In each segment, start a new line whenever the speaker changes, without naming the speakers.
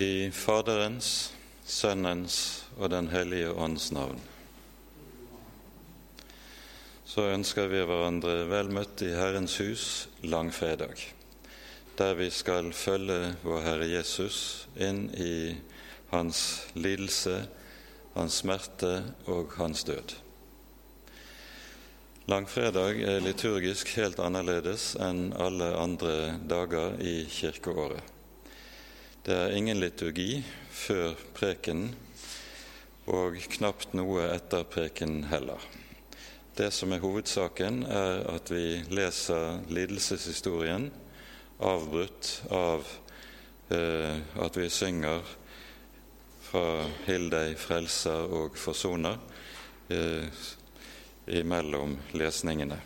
I Faderens, Sønnens og Den hellige ånds navn. Så ønsker vi hverandre vel møtt i Herrens hus langfredag, der vi skal følge vår Herre Jesus inn i hans lidelse, hans smerte og hans død. Langfredag er liturgisk helt annerledes enn alle andre dager i kirkeåret. Det er ingen liturgi før prekenen, og knapt noe etter prekenen heller. Det som er hovedsaken, er at vi leser lidelseshistorien avbrutt av eh, at vi synger fra Hill deg, frelser og forsoner eh, imellom lesningene.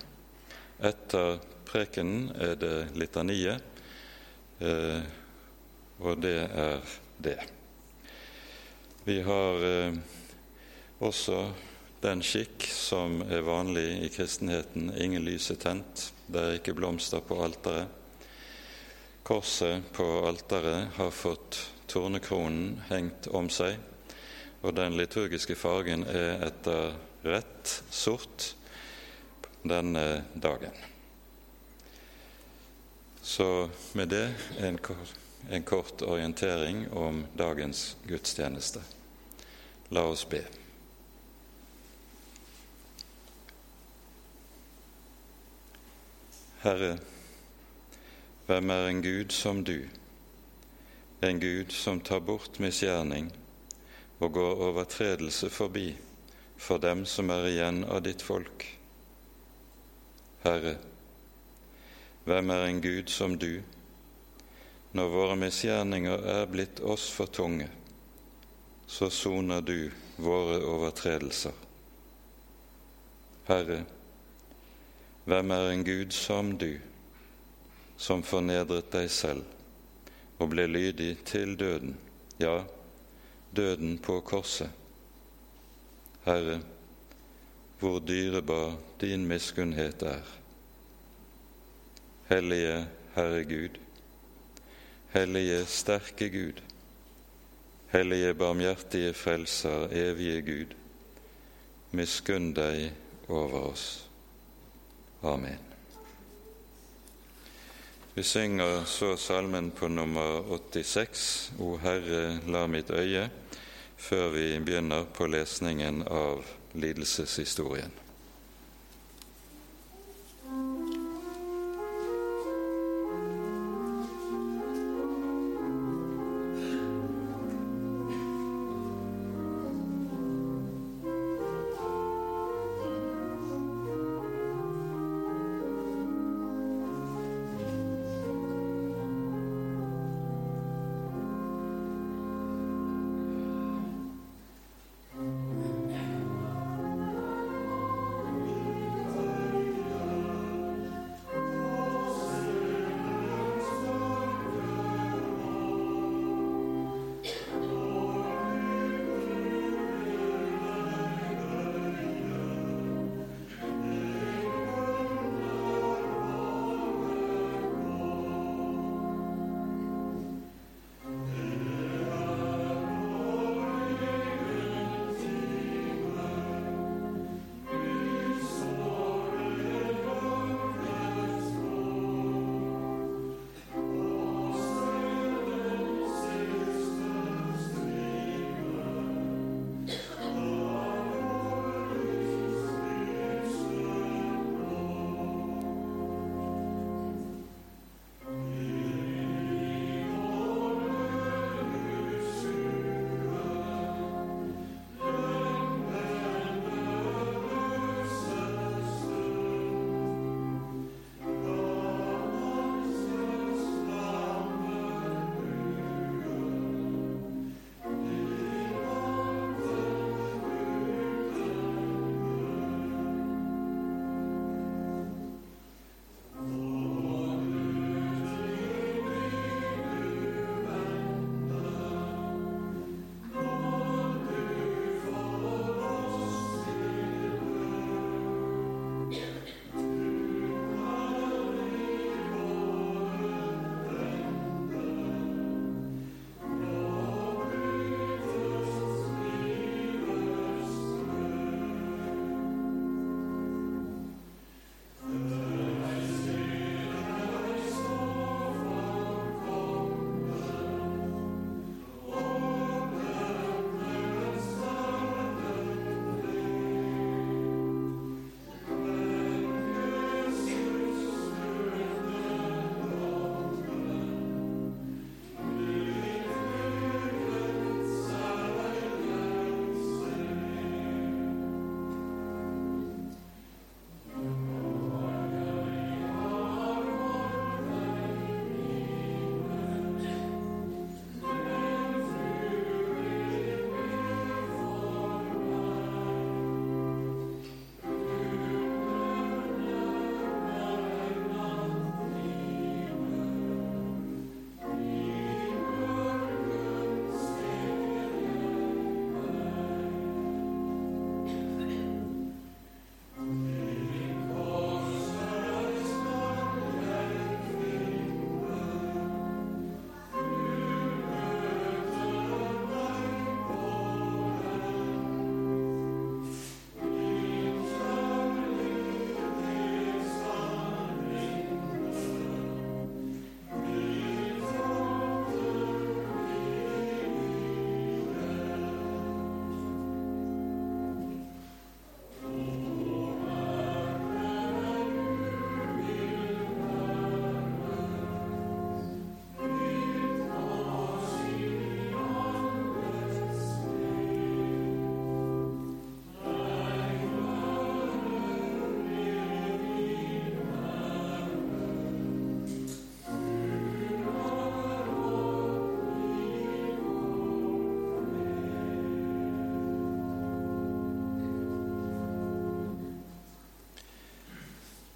Etter prekenen er det litaniet. Eh, og det er det. Vi har eh, også den skikk som er vanlig i kristenheten ingen lys er tent, det er ikke blomster på alteret. Korset på alteret har fått tornekronen hengt om seg, og den liturgiske fargen er etter rett sort denne dagen. Så med det en kort en kort orientering om dagens gudstjeneste. La oss be. Herre, hvem er en Gud som du, en Gud som tar bort misgjerning og går overtredelse forbi for dem som er igjen av ditt folk? Herre, hvem er en Gud som du, når våre misgjerninger er blitt oss for tunge, så soner du våre overtredelser. Herre, hvem er en Gud som du, som fornedret deg selv og ble lydig til døden, ja, døden på korset? Herre, hvor dyrebar din miskunnhet er. Hellige Herre Gud, Hellige, sterke Gud, Hellige, barmhjertige Frelser, evige Gud, miskunn deg over oss. Amen. Vi synger så salmen på nummer 86, O Herre, la mitt øye, før vi begynner på lesningen av lidelseshistorien.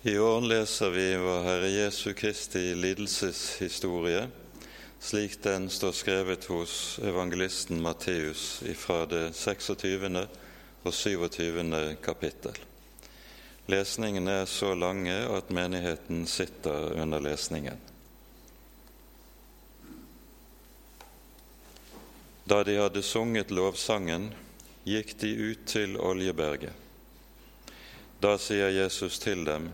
I år leser vi vår Herre Jesu Kristi lidelseshistorie, slik den står skrevet hos evangelisten Matteus fra det 26. og 27. kapittel. Lesningene er så lange at menigheten sitter under lesningen. Da de hadde sunget lovsangen, gikk de ut til Oljeberget. Da sier Jesus til dem:"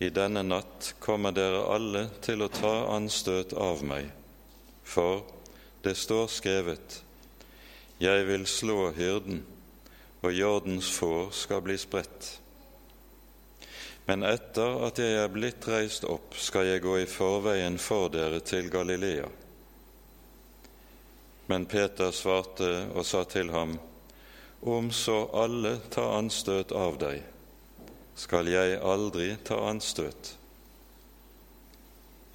I denne natt kommer dere alle til å ta anstøt av meg, for det står skrevet:" Jeg vil slå hyrden, og jordens får skal bli spredt. Men etter at jeg er blitt reist opp, skal jeg gå i forveien for dere til Galilea. Men Peter svarte og sa til ham, Om så alle tar anstøt av deg, skal jeg aldri ta anstøt.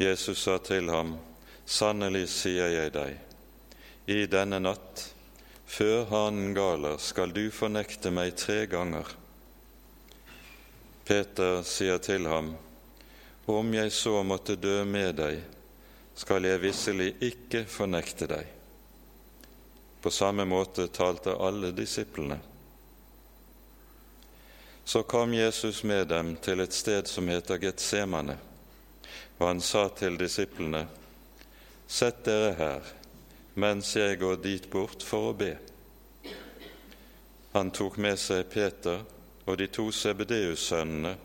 Jesus sa til ham, Sannelig sier jeg deg, i denne natt, før hanen galer, skal du fornekte meg tre ganger. Peter sier til ham, Om jeg så måtte dø med deg, skal jeg visselig ikke fornekte deg. På samme måte talte alle disiplene. Så kom Jesus med dem til et sted som heter Getsemane, og han sa til disiplene, Sett dere her, mens jeg går dit bort for å be. Han tok med seg Peter og de to Sebedeus-sønnene,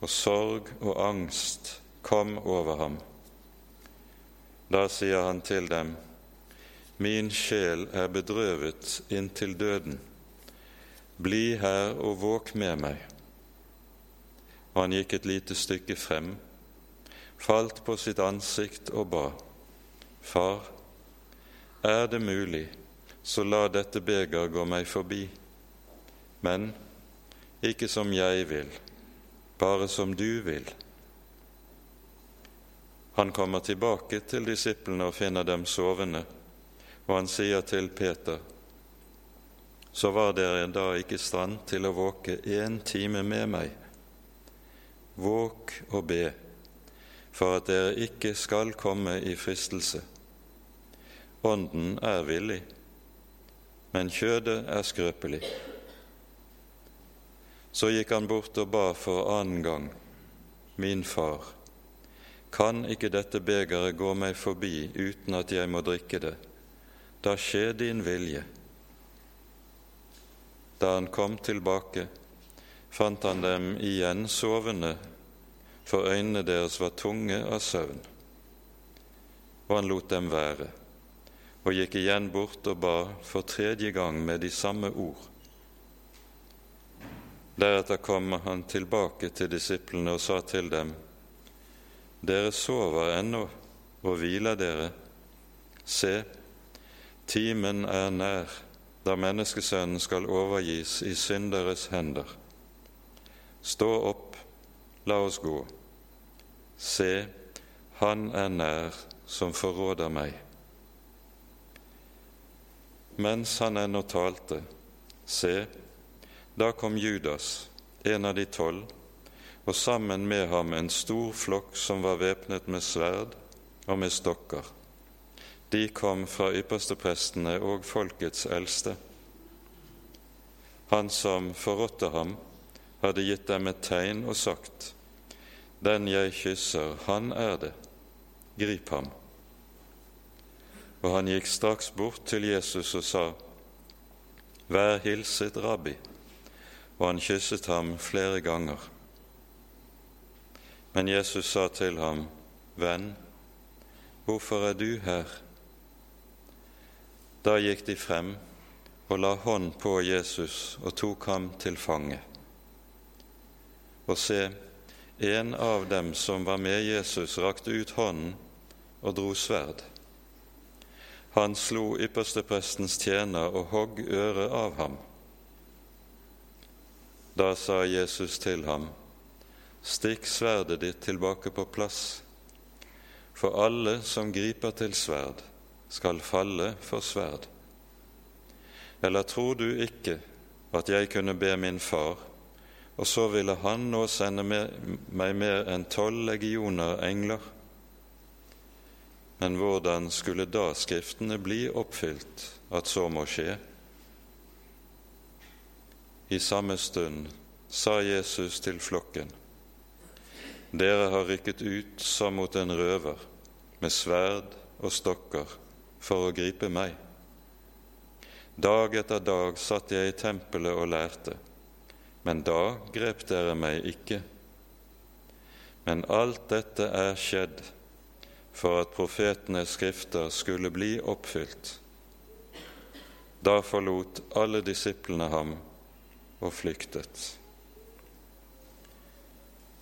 og sorg og angst kom over ham. Da sier han til dem, Min sjel er bedrøvet inntil døden. Bli her og våk med meg. Og han gikk et lite stykke frem, falt på sitt ansikt og ba. Far, er det mulig, så la dette beger gå meg forbi. Men ikke som jeg vil, bare som du vil. Han kommer tilbake til disiplene og finner dem sovende, og han sier til Peter:" så var dere da ikke i stand til å våke én time med meg. Våk og be, for at dere ikke skal komme i fristelse. Ånden er villig, men kjødet er skrøpelig. Så gikk han bort og ba for annen gang, Min far, kan ikke dette begeret gå meg forbi uten at jeg må drikke det? Da skjer din vilje. Da han kom tilbake, fant han dem igjen sovende, for øynene deres var tunge av søvn. Og han lot dem være, og gikk igjen bort og ba for tredje gang med de samme ord. Deretter kom han tilbake til disiplene og sa til dem:" Dere sover ennå og hviler dere. Se, timen er nær da menneskesønnen skal overgis i synderes hender. Stå opp, la oss gå. Se, han er nær som forråder meg. Mens han ennå talte, se, da kom Judas, en av de tolv, og sammen med ham en stor flokk som var væpnet med sverd og med stokker. De kom fra yppersteprestene og folkets eldste. Han som forrådte ham, hadde gitt dem et tegn og sagt:" Den jeg kysser, han er det. Grip ham. Og han gikk straks bort til Jesus og sa:" Vær hilset, rabbi. Og han kysset ham flere ganger. Men Jesus sa til ham, Venn, hvorfor er du her? Da gikk de frem og la hånd på Jesus og tok ham til fange. Og se, en av dem som var med Jesus, rakte ut hånden og dro sverd. Han slo yppersteprestens tjener og hogg øret av ham. Da sa Jesus til ham, Stikk sverdet ditt tilbake på plass, for alle som griper til sverd, skal falle for sverd. Eller tror du ikke at jeg kunne be min far, og så ville han nå sende meg mer enn tolv legioner engler. Men hvordan skulle da Skriftene bli oppfylt at så må skje? I samme stund sa Jesus til flokken, Dere har rykket ut som mot en røver, med sverd og stokker, for å gripe meg. Dag etter dag satt jeg i tempelet og lærte, men da grep dere meg ikke. Men alt dette er skjedd for at profetenes skrifter skulle bli oppfylt. Da forlot alle disiplene ham og flyktet.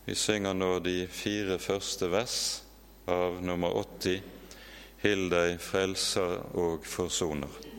Vi synger nå de fire første vers av nummer 80, Hill deg, frelser og forsoner.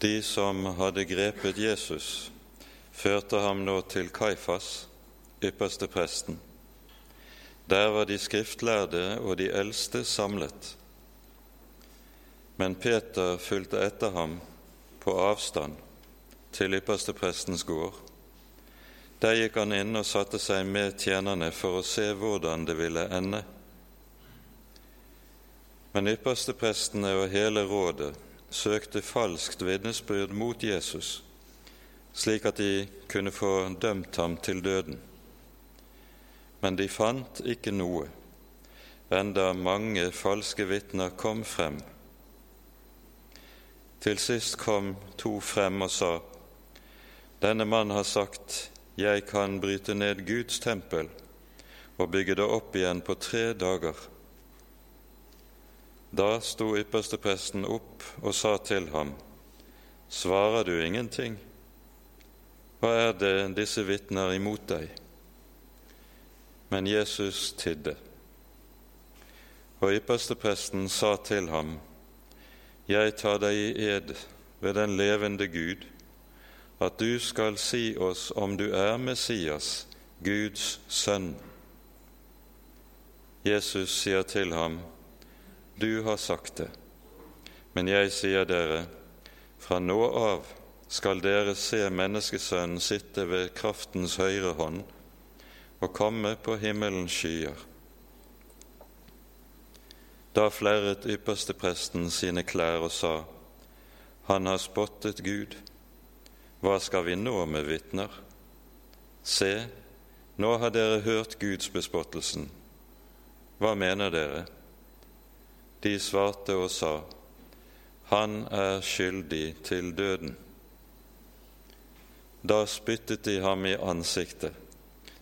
De som hadde grepet Jesus, førte ham nå til Kaifas, ypperste presten. Der var de skriftlærde og de eldste samlet. Men Peter fulgte etter ham på avstand til yppersteprestens gård. Der gikk han inn og satte seg med tjenerne for å se hvordan det ville ende. Men yppersteprestene og hele rådet søkte falskt vitnesbyrd mot Jesus, slik at de kunne få dømt ham til døden. Men de fant ikke noe, enda mange falske vitner kom frem. Til sist kom to frem og sa:" Denne mann har sagt:" Jeg kan bryte ned Guds tempel og bygge det opp igjen på tre dager. Da sto ypperstepresten opp og sa til ham, Svarer du ingenting? Hva er det disse vitner imot deg? Men Jesus tidde. Og ypperstepresten sa til ham, jeg tar deg i ed ved den levende Gud, at du skal si oss om du er Messias, Guds sønn. Jesus sier til ham, Du har sagt det, men jeg sier dere, fra nå av skal dere se Menneskesønnen sitte ved kraftens høyre hånd og komme på himmelens skyer. Da flerret ypperstepresten sine klær og sa, Han har spottet Gud. Hva skal vi nå med vitner? Se, nå har dere hørt Guds bespottelsen. Hva mener dere? De svarte og sa, Han er skyldig til døden. Da spyttet de ham i ansiktet,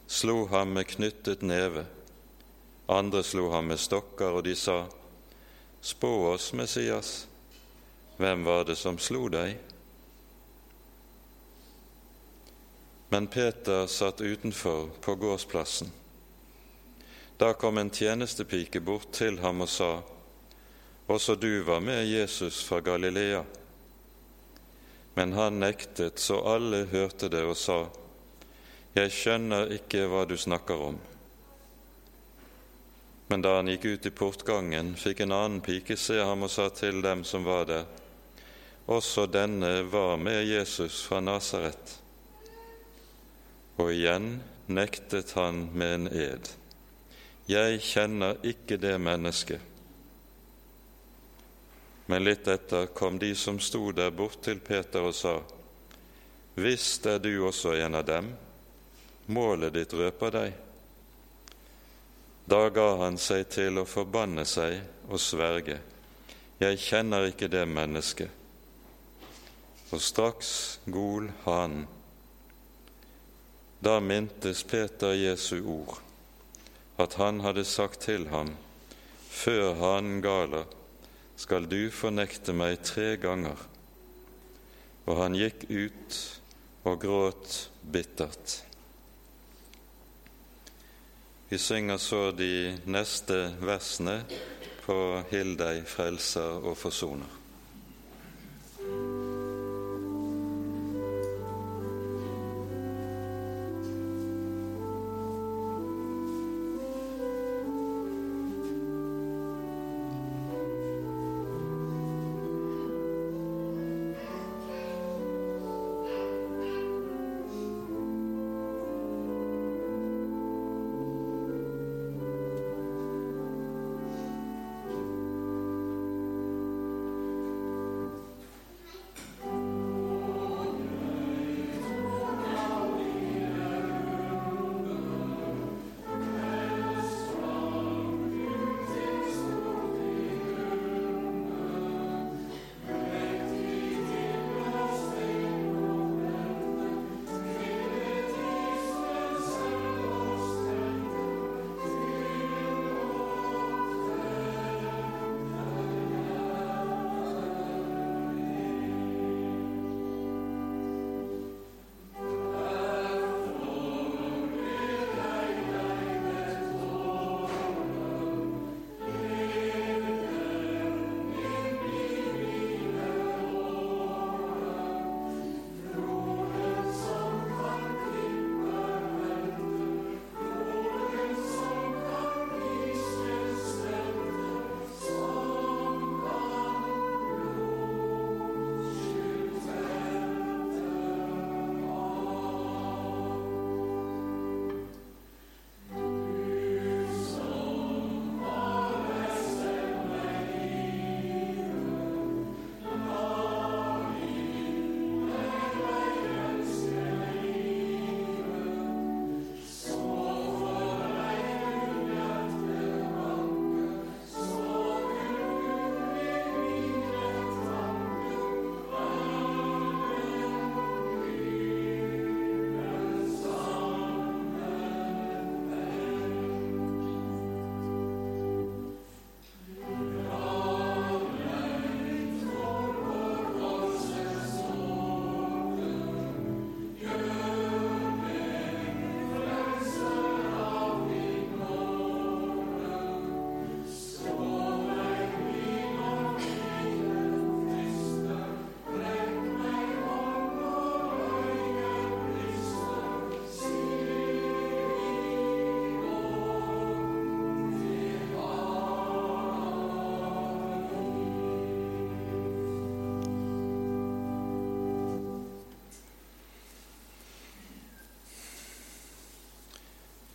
slo ham med knyttet neve. Andre slo ham med stokker, og de sa, Spå oss, Messias, hvem var det som slo deg? Men Peter satt utenfor på gårdsplassen. Da kom en tjenestepike bort til ham og sa, Også du var med Jesus fra Galilea. Men han nektet så alle hørte det og sa, Jeg skjønner ikke hva du snakker om. Men da han gikk ut i portgangen, fikk en annen pike se ham og sa til dem som var der, Også denne var med Jesus fra Nasaret. Og igjen nektet han med en ed. Jeg kjenner ikke det mennesket. Men litt etter kom de som sto der, bort til Peter og sa, Visst er du også en av dem, målet ditt røper deg. Da ga han seg til å forbanne seg og sverge, Jeg kjenner ikke det mennesket. Og straks gol hanen. Da mintes Peter Jesu ord, at han hadde sagt til ham, før hanen galer, skal du fornekte meg tre ganger. Og han gikk ut og gråt bittert. Vi synger så de neste versene på Hill deg, frelser og forsoner.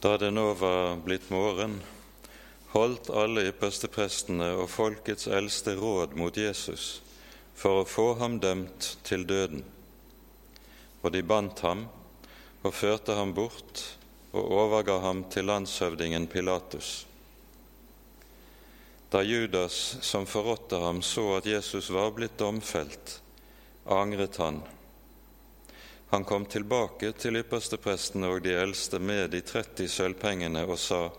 Da det nå var blitt morgen, holdt alle yppersteprestene og folkets eldste råd mot Jesus for å få ham dømt til døden. Og de bandt ham og førte ham bort og overga ham til landshøvdingen Pilatus. Da Judas, som forrådte ham, så at Jesus var blitt domfelt, angret han. Han kom tilbake til yppersteprestene og de eldste med de 30 sølvpengene og sa:"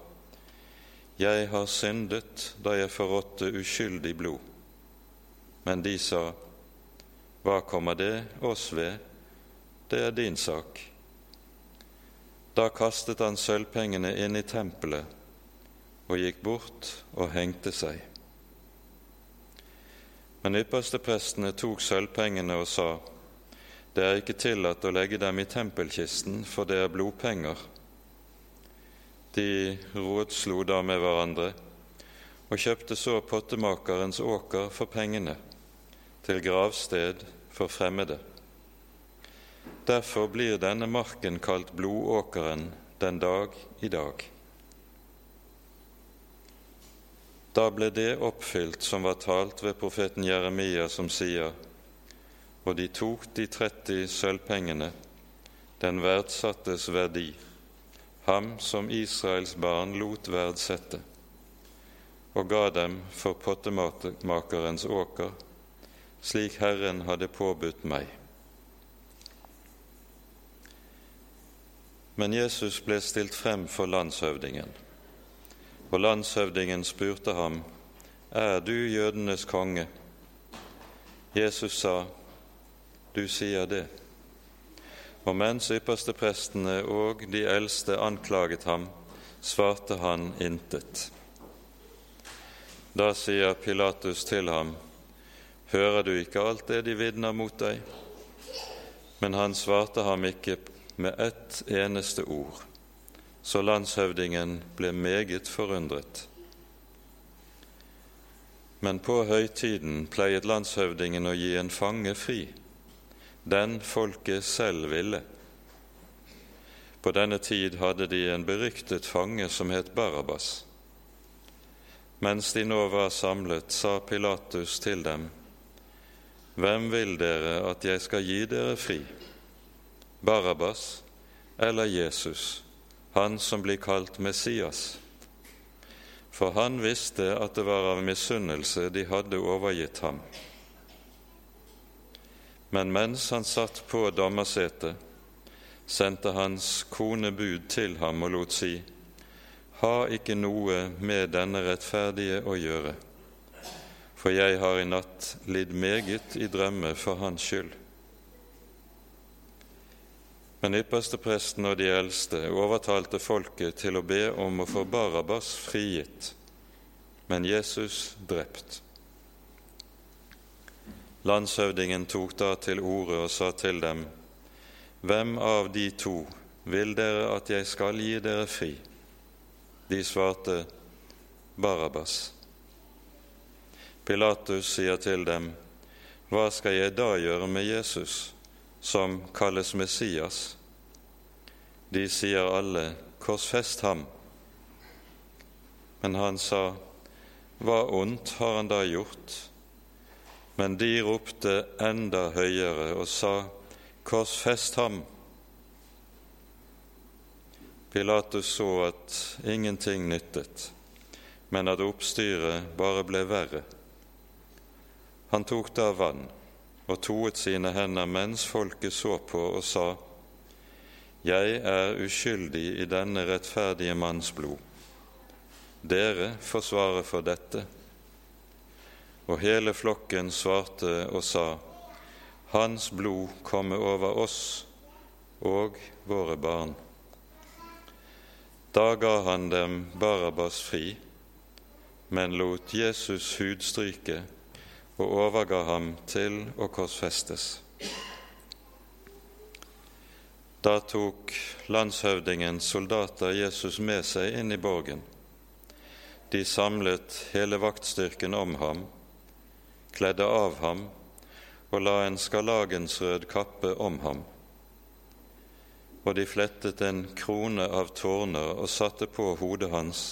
Jeg har syndet da jeg forrådte uskyldig blod. Men de sa:" Hva kommer det oss ved? Det er din sak. Da kastet han sølvpengene inn i tempelet og gikk bort og hengte seg. Men yppersteprestene tok sølvpengene og sa:" Det er ikke tillatt å legge dem i tempelkisten, for det er blodpenger. De rådslo da med hverandre og kjøpte så pottemakerens åker for pengene, til gravsted for fremmede. Derfor blir denne marken kalt Blodåkeren den dag i dag. Da ble det oppfylt som var talt ved profeten Jeremia, som sier:" Og de tok de 30 sølvpengene, den verdsattes verdi, ham som Israels barn lot verdsette, og ga dem for pottemakerens åker, slik Herren hadde påbudt meg. Men Jesus ble stilt frem for landshøvdingen. Og landshøvdingen spurte ham, Er du jødenes konge? Jesus sa, Du sier det. Og mens yppersteprestene og de eldste anklaget ham, svarte han intet. Da sier Pilatus til ham, Hører du ikke alt det de vitner mot deg? Men han svarte ham ikke med ett eneste ord så landshøvdingen ble meget forundret. Men på høytiden pleiet landshøvdingen å gi en fange fri, den folket selv ville. På denne tid hadde de en beryktet fange som het Barabas. Mens de nå var samlet, sa Pilatus til dem, Hvem vil dere at jeg skal gi dere fri, Barabas eller Jesus? han som blir kalt Messias. For han visste at det var av misunnelse de hadde overgitt ham. Men mens han satt på dommersetet, sendte hans kone bud til ham og lot si:" Ha ikke noe med denne rettferdige å gjøre, for jeg har i natt lidd meget i drømme for hans skyld. Men ypperstepresten og de eldste overtalte folket til å be om å få Barabas frigitt, men Jesus drept. Landshøvdingen tok da til orde og sa til dem, Hvem av de to vil dere at jeg skal gi dere fri? De svarte, Barabas. Pilatus sier til dem, Hva skal jeg da gjøre med Jesus? som kalles Messias, de sier alle, korsfest ham. Men han sa, hva ondt har han da gjort? Men de ropte enda høyere og sa, korsfest ham. Pilatus så at ingenting nyttet, men at oppstyret bare ble verre. Han tok da vann og toet sine hender mens folket så på og sa:" Jeg er uskyldig i denne rettferdige manns blod. Dere forsvarer for dette. Og hele flokken svarte og sa:" Hans blod komme over oss og våre barn. Da ga han dem Barabas fri, men lot Jesus hudstryke og overga ham til å korsfestes. Da tok landshøvdingens soldater Jesus med seg inn i borgen. De samlet hele vaktstyrken om ham, kledde av ham og la en skarlagensrød kappe om ham. og de flettet en krone av tårner og satte på hodet hans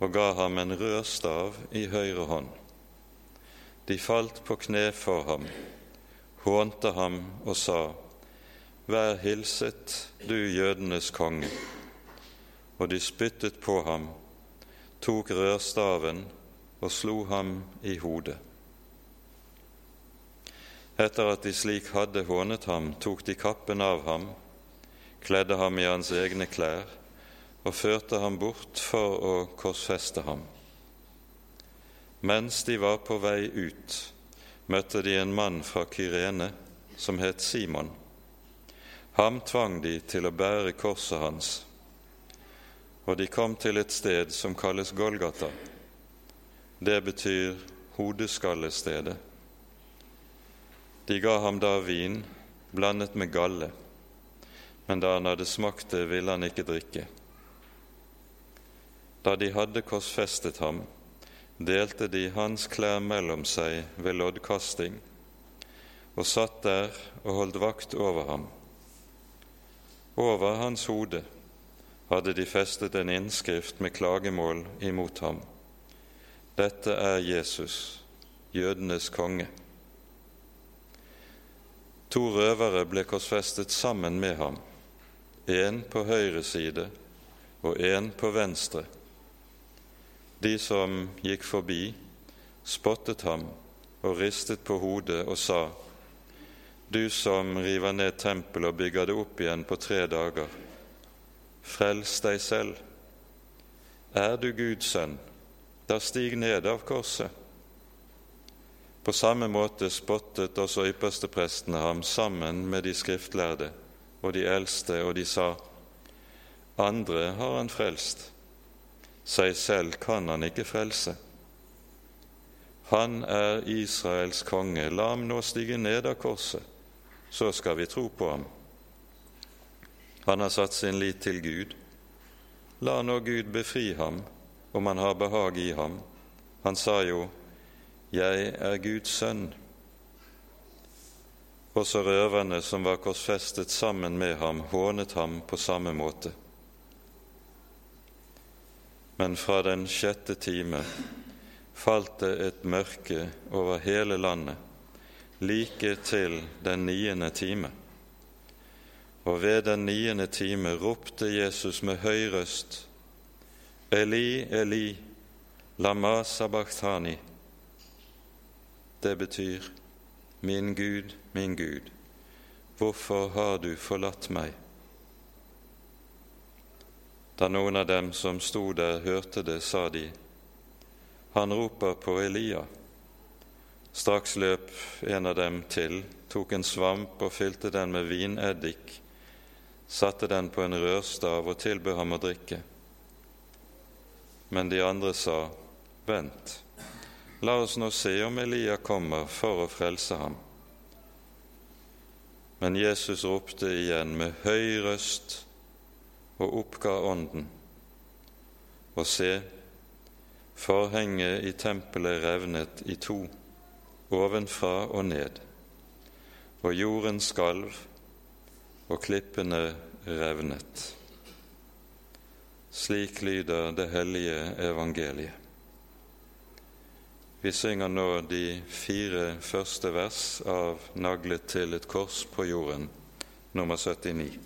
og ga ham en rød stav i høyre hånd. De falt på kne for ham, hånte ham og sa:" Vær hilset, du jødenes konge. Og de spyttet på ham, tok rørstaven og slo ham i hodet. Etter at de slik hadde hånet ham, tok de kappen av ham, kledde ham i hans egne klær og førte ham bort for å korsfeste ham. Mens de var på vei ut, møtte de en mann fra Kyrene som het Simon. Ham tvang de til å bære korset hans, og de kom til et sted som kalles Golgata. Det betyr hodeskallestedet. De ga ham da vin blandet med galle, men da han hadde smakt det, ville han ikke drikke. Da de hadde korsfestet ham, delte de hans klær mellom seg ved loddkasting, og satt der og holdt vakt over ham. Over hans hode hadde de festet en innskrift med klagemål imot ham. Dette er Jesus, jødenes konge. To røvere ble korsfestet sammen med ham, én på høyre side og én på venstre. De som gikk forbi, spottet ham og ristet på hodet og sa:" Du som river ned tempelet og bygger det opp igjen på tre dager, frels deg selv. Er du Guds sønn, da stig ned av korset. På samme måte spottet også yppersteprestene ham sammen med de skriftlærde og de eldste, og de sa:" Andre har han frelst, seg selv kan han ikke frelse. Han er Israels konge, la ham nå stige ned av korset, så skal vi tro på ham. Han har satt sin lit til Gud. La nå Gud befri ham om han har behag i ham. Han sa jo:" 'Jeg er Guds sønn'. Også røverne som var korsfestet sammen med ham, hånet ham på samme måte. Men fra den sjette time falt det et mørke over hele landet, like til den niende time. Og ved den niende time ropte Jesus med høy røst, Eli, Eli, lama sabachthani, det betyr Min Gud, min Gud, hvorfor har du forlatt meg? Da noen av dem som sto der, hørte det, sa de, Han roper på Elia. Straks løp en av dem til, tok en svamp og fylte den med vineddik, satte den på en rørstav og tilbød ham å drikke. Men de andre sa, Vent, La oss nå se om Elia kommer for å frelse ham. Men Jesus ropte igjen med høy røst og oppga ånden. Og se, forhenget i tempelet revnet i to, ovenfra og ned, og jorden skalv, og klippene revnet. Slik lyder det hellige evangeliet. Vi synger nå de fire første vers av 'Naglet til et kors på jorden', nummer 79.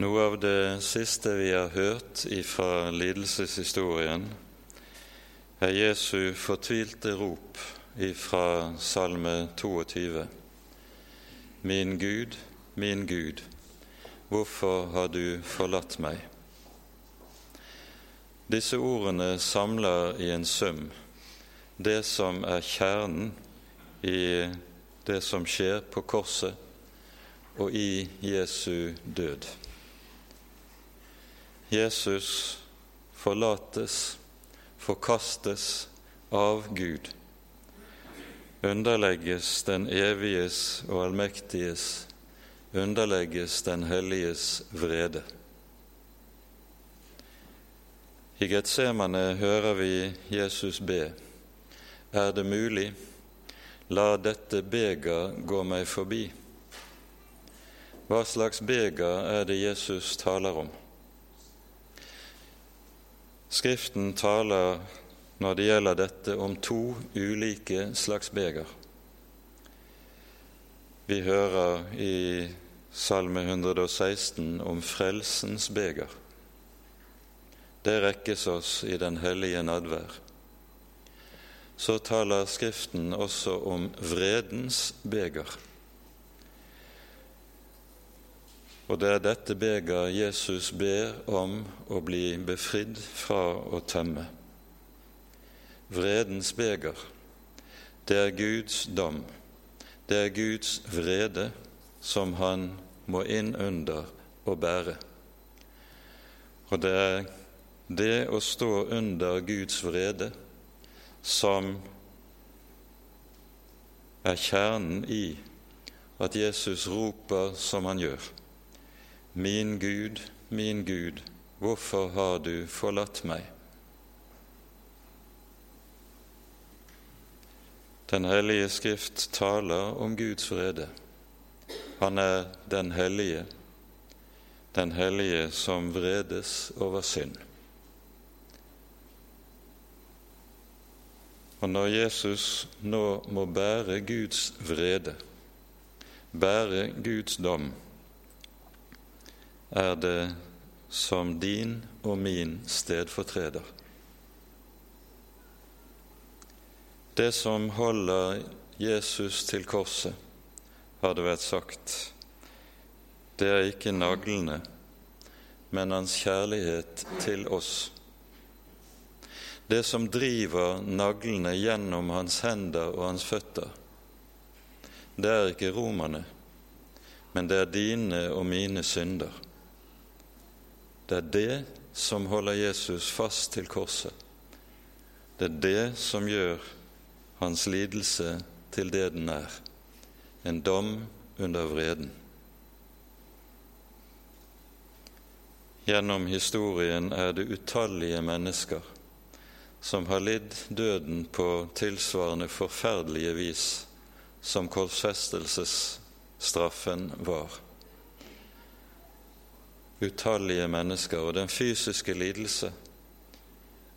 Noe av det siste vi har hørt ifra lidelseshistorien, er Jesu fortvilte rop ifra Salme 22. Min Gud, min Gud, hvorfor har du forlatt meg? Disse ordene samler i en sum det som er kjernen i det som skjer på korset og i Jesu død. Jesus forlates, forkastes av Gud, underlegges den eviges og allmektiges, underlegges den helliges vrede. I Getsemane hører vi Jesus be. Er det mulig, la dette beger gå meg forbi. Hva slags beger er det Jesus taler om? Skriften taler når det gjelder dette, om to ulike slags beger. Vi hører i Salme 116 om frelsens beger. Det rekkes oss i den hellige nadvær. Så taler Skriften også om vredens beger. Og det er dette beger Jesus ber om å bli befridd fra å tømme. Vredens beger, det er Guds dom, det er Guds vrede som han må inn under og bære. Og det er det å stå under Guds vrede som er kjernen i at Jesus roper som han gjør. Min Gud, min Gud, hvorfor har du forlatt meg? Den hellige Skrift taler om Guds vrede. Han er den hellige, den hellige som vredes over synd. Og når Jesus nå må bære Guds vrede, bære Guds dom, er det som din og min stedfortreder. Det som holder Jesus til korset, har det vært sagt, det er ikke naglene, men hans kjærlighet til oss. Det som driver naglene gjennom hans hender og hans føtter, det er ikke romerne, men det er dine og mine synder. Det er det som holder Jesus fast til korset. Det er det som gjør hans lidelse til det den er en dom under vreden. Gjennom historien er det utallige mennesker som har lidd døden på tilsvarende forferdelige vis som korsfestelsesstraffen var utallige mennesker, og den fysiske lidelse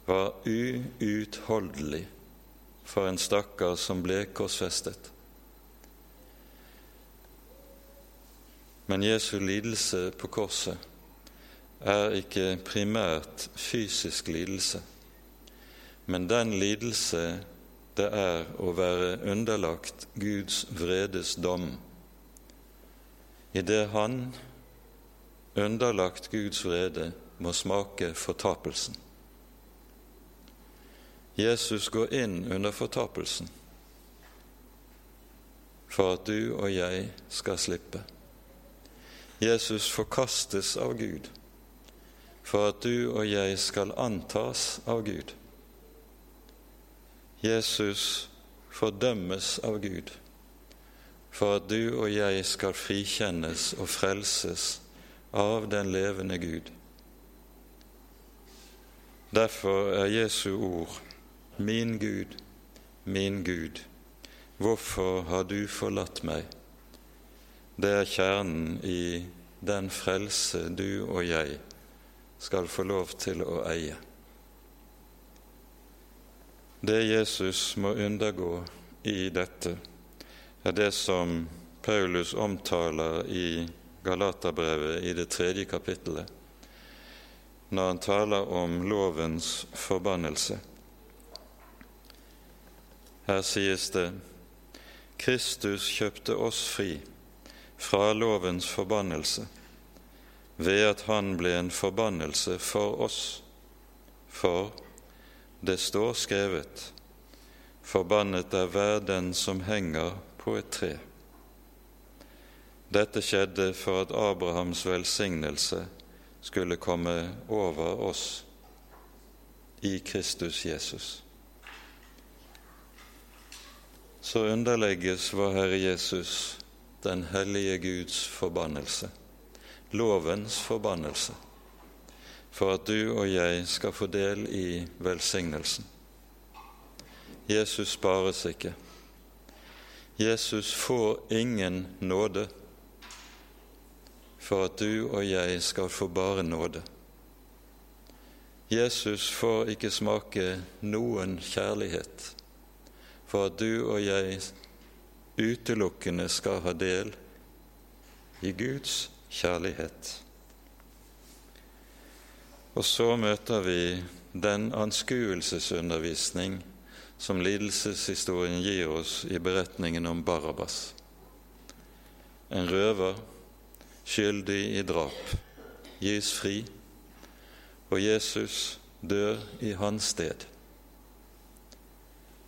var uutholdelig for en stakkar som ble korsfestet. Men Jesu lidelse på korset er ikke primært fysisk lidelse, men den lidelse det er å være underlagt Guds vredes dom idet Han underlagt Guds vrede, må smake fortapelsen. Jesus går inn under fortapelsen for at du og jeg skal slippe. Jesus forkastes av Gud for at du og jeg skal antas av Gud. Jesus fordømmes av Gud for at du og jeg skal frikjennes og frelses av den levende Gud. Derfor er Jesu ord Min Gud, min Gud, hvorfor har du forlatt meg? Det er kjernen i den frelse du og jeg skal få lov til å eie. Det Jesus må undergå i dette, er det som Paulus omtaler i Galaterbrevet i det tredje kapittelet, når han taler om lovens forbannelse. Her sies det Kristus kjøpte oss fri fra lovens forbannelse ved at han ble en forbannelse for oss. For det står skrevet:" Forbannet er hver den som henger på et tre. Dette skjedde for at Abrahams velsignelse skulle komme over oss i Kristus Jesus. Så underlegges vår Herre Jesus den hellige Guds forbannelse, lovens forbannelse, for at du og jeg skal få del i velsignelsen. Jesus spares ikke. Jesus får ingen nåde for at du og jeg skal få bare nåde. Jesus får ikke smake noen kjærlighet for at du og jeg utelukkende skal ha del i Guds kjærlighet. Og så møter vi den anskuelsesundervisning som lidelseshistorien gir oss i beretningen om Barabas. En røver skyldig i drap, gis fri, og Jesus dør i hans sted.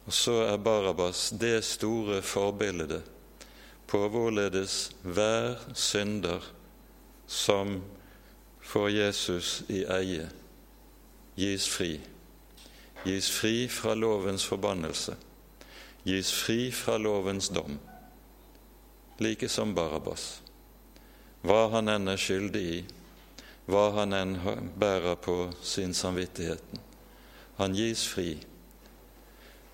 Og så er Barabas det store forbildet på hvorledes hver synder som får Jesus i eie, gis fri. Gis fri fra lovens forbannelse, gis fri fra lovens dom, like som Barabas hva han enn er skyldig i, hva han enn bærer på sin samvittigheten. Han gis fri.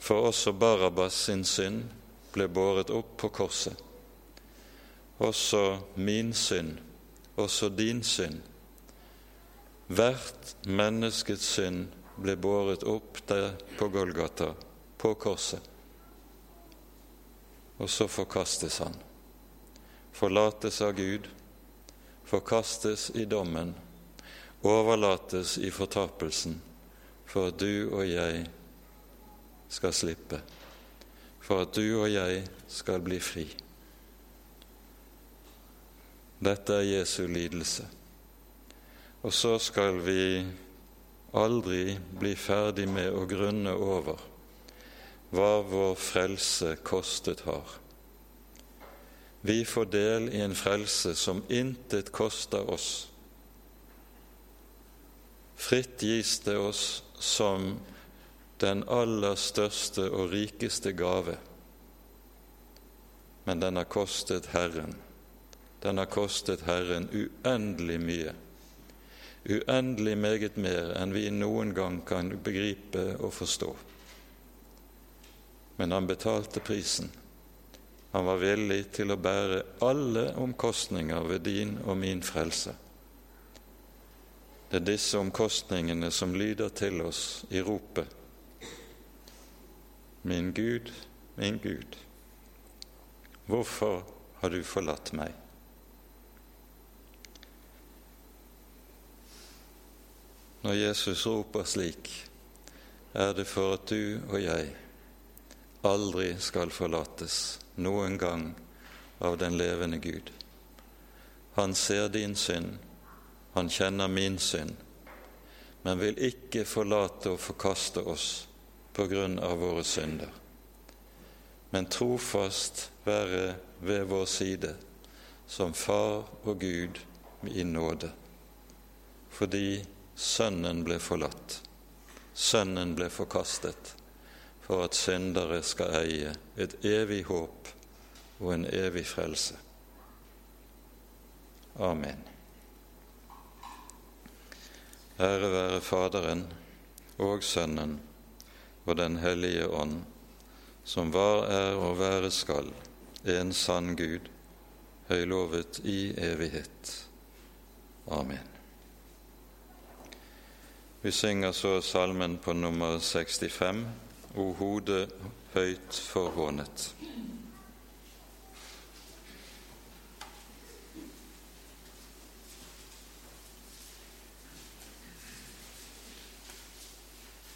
For også Barabas sin synd ble båret opp på korset. Også min synd, også din synd. Hvert menneskets synd ble båret opp der på Golgata, på korset. Og så forkastes han, forlates av Gud forkastes i dommen, overlates i fortapelsen, for at du og jeg skal slippe, for at du og jeg skal bli fri. Dette er Jesu lidelse. Og så skal vi aldri bli ferdig med å grunne over hva vår frelse kostet har. Vi får del i en frelse som intet koster oss. Fritt gis det oss som den aller største og rikeste gave. Men den har kostet Herren. Den har kostet Herren uendelig mye. Uendelig meget mer enn vi noen gang kan begripe og forstå. Men han betalte prisen. Han var villig til å bære alle omkostninger ved din og min frelse. Det er disse omkostningene som lyder til oss i ropet Min Gud, min Gud, hvorfor har du forlatt meg? Når Jesus roper slik, er det for at du og jeg aldri skal forlates noen gang av den levende Gud. Han ser din synd, han kjenner min synd, men vil ikke forlate og forkaste oss på grunn av våre synder, men trofast være ved vår side som Far og Gud i nåde, fordi Sønnen ble forlatt, Sønnen ble forkastet for at syndere skal eie et evig håp og en evig frelse. Amen. Ære være Faderen og Sønnen og Den hellige ånd, som var, er og være skal, en sann Gud, høylovet i evighet. Amen. Vi synger så salmen på nummer 65 o hodet høyt forhånet.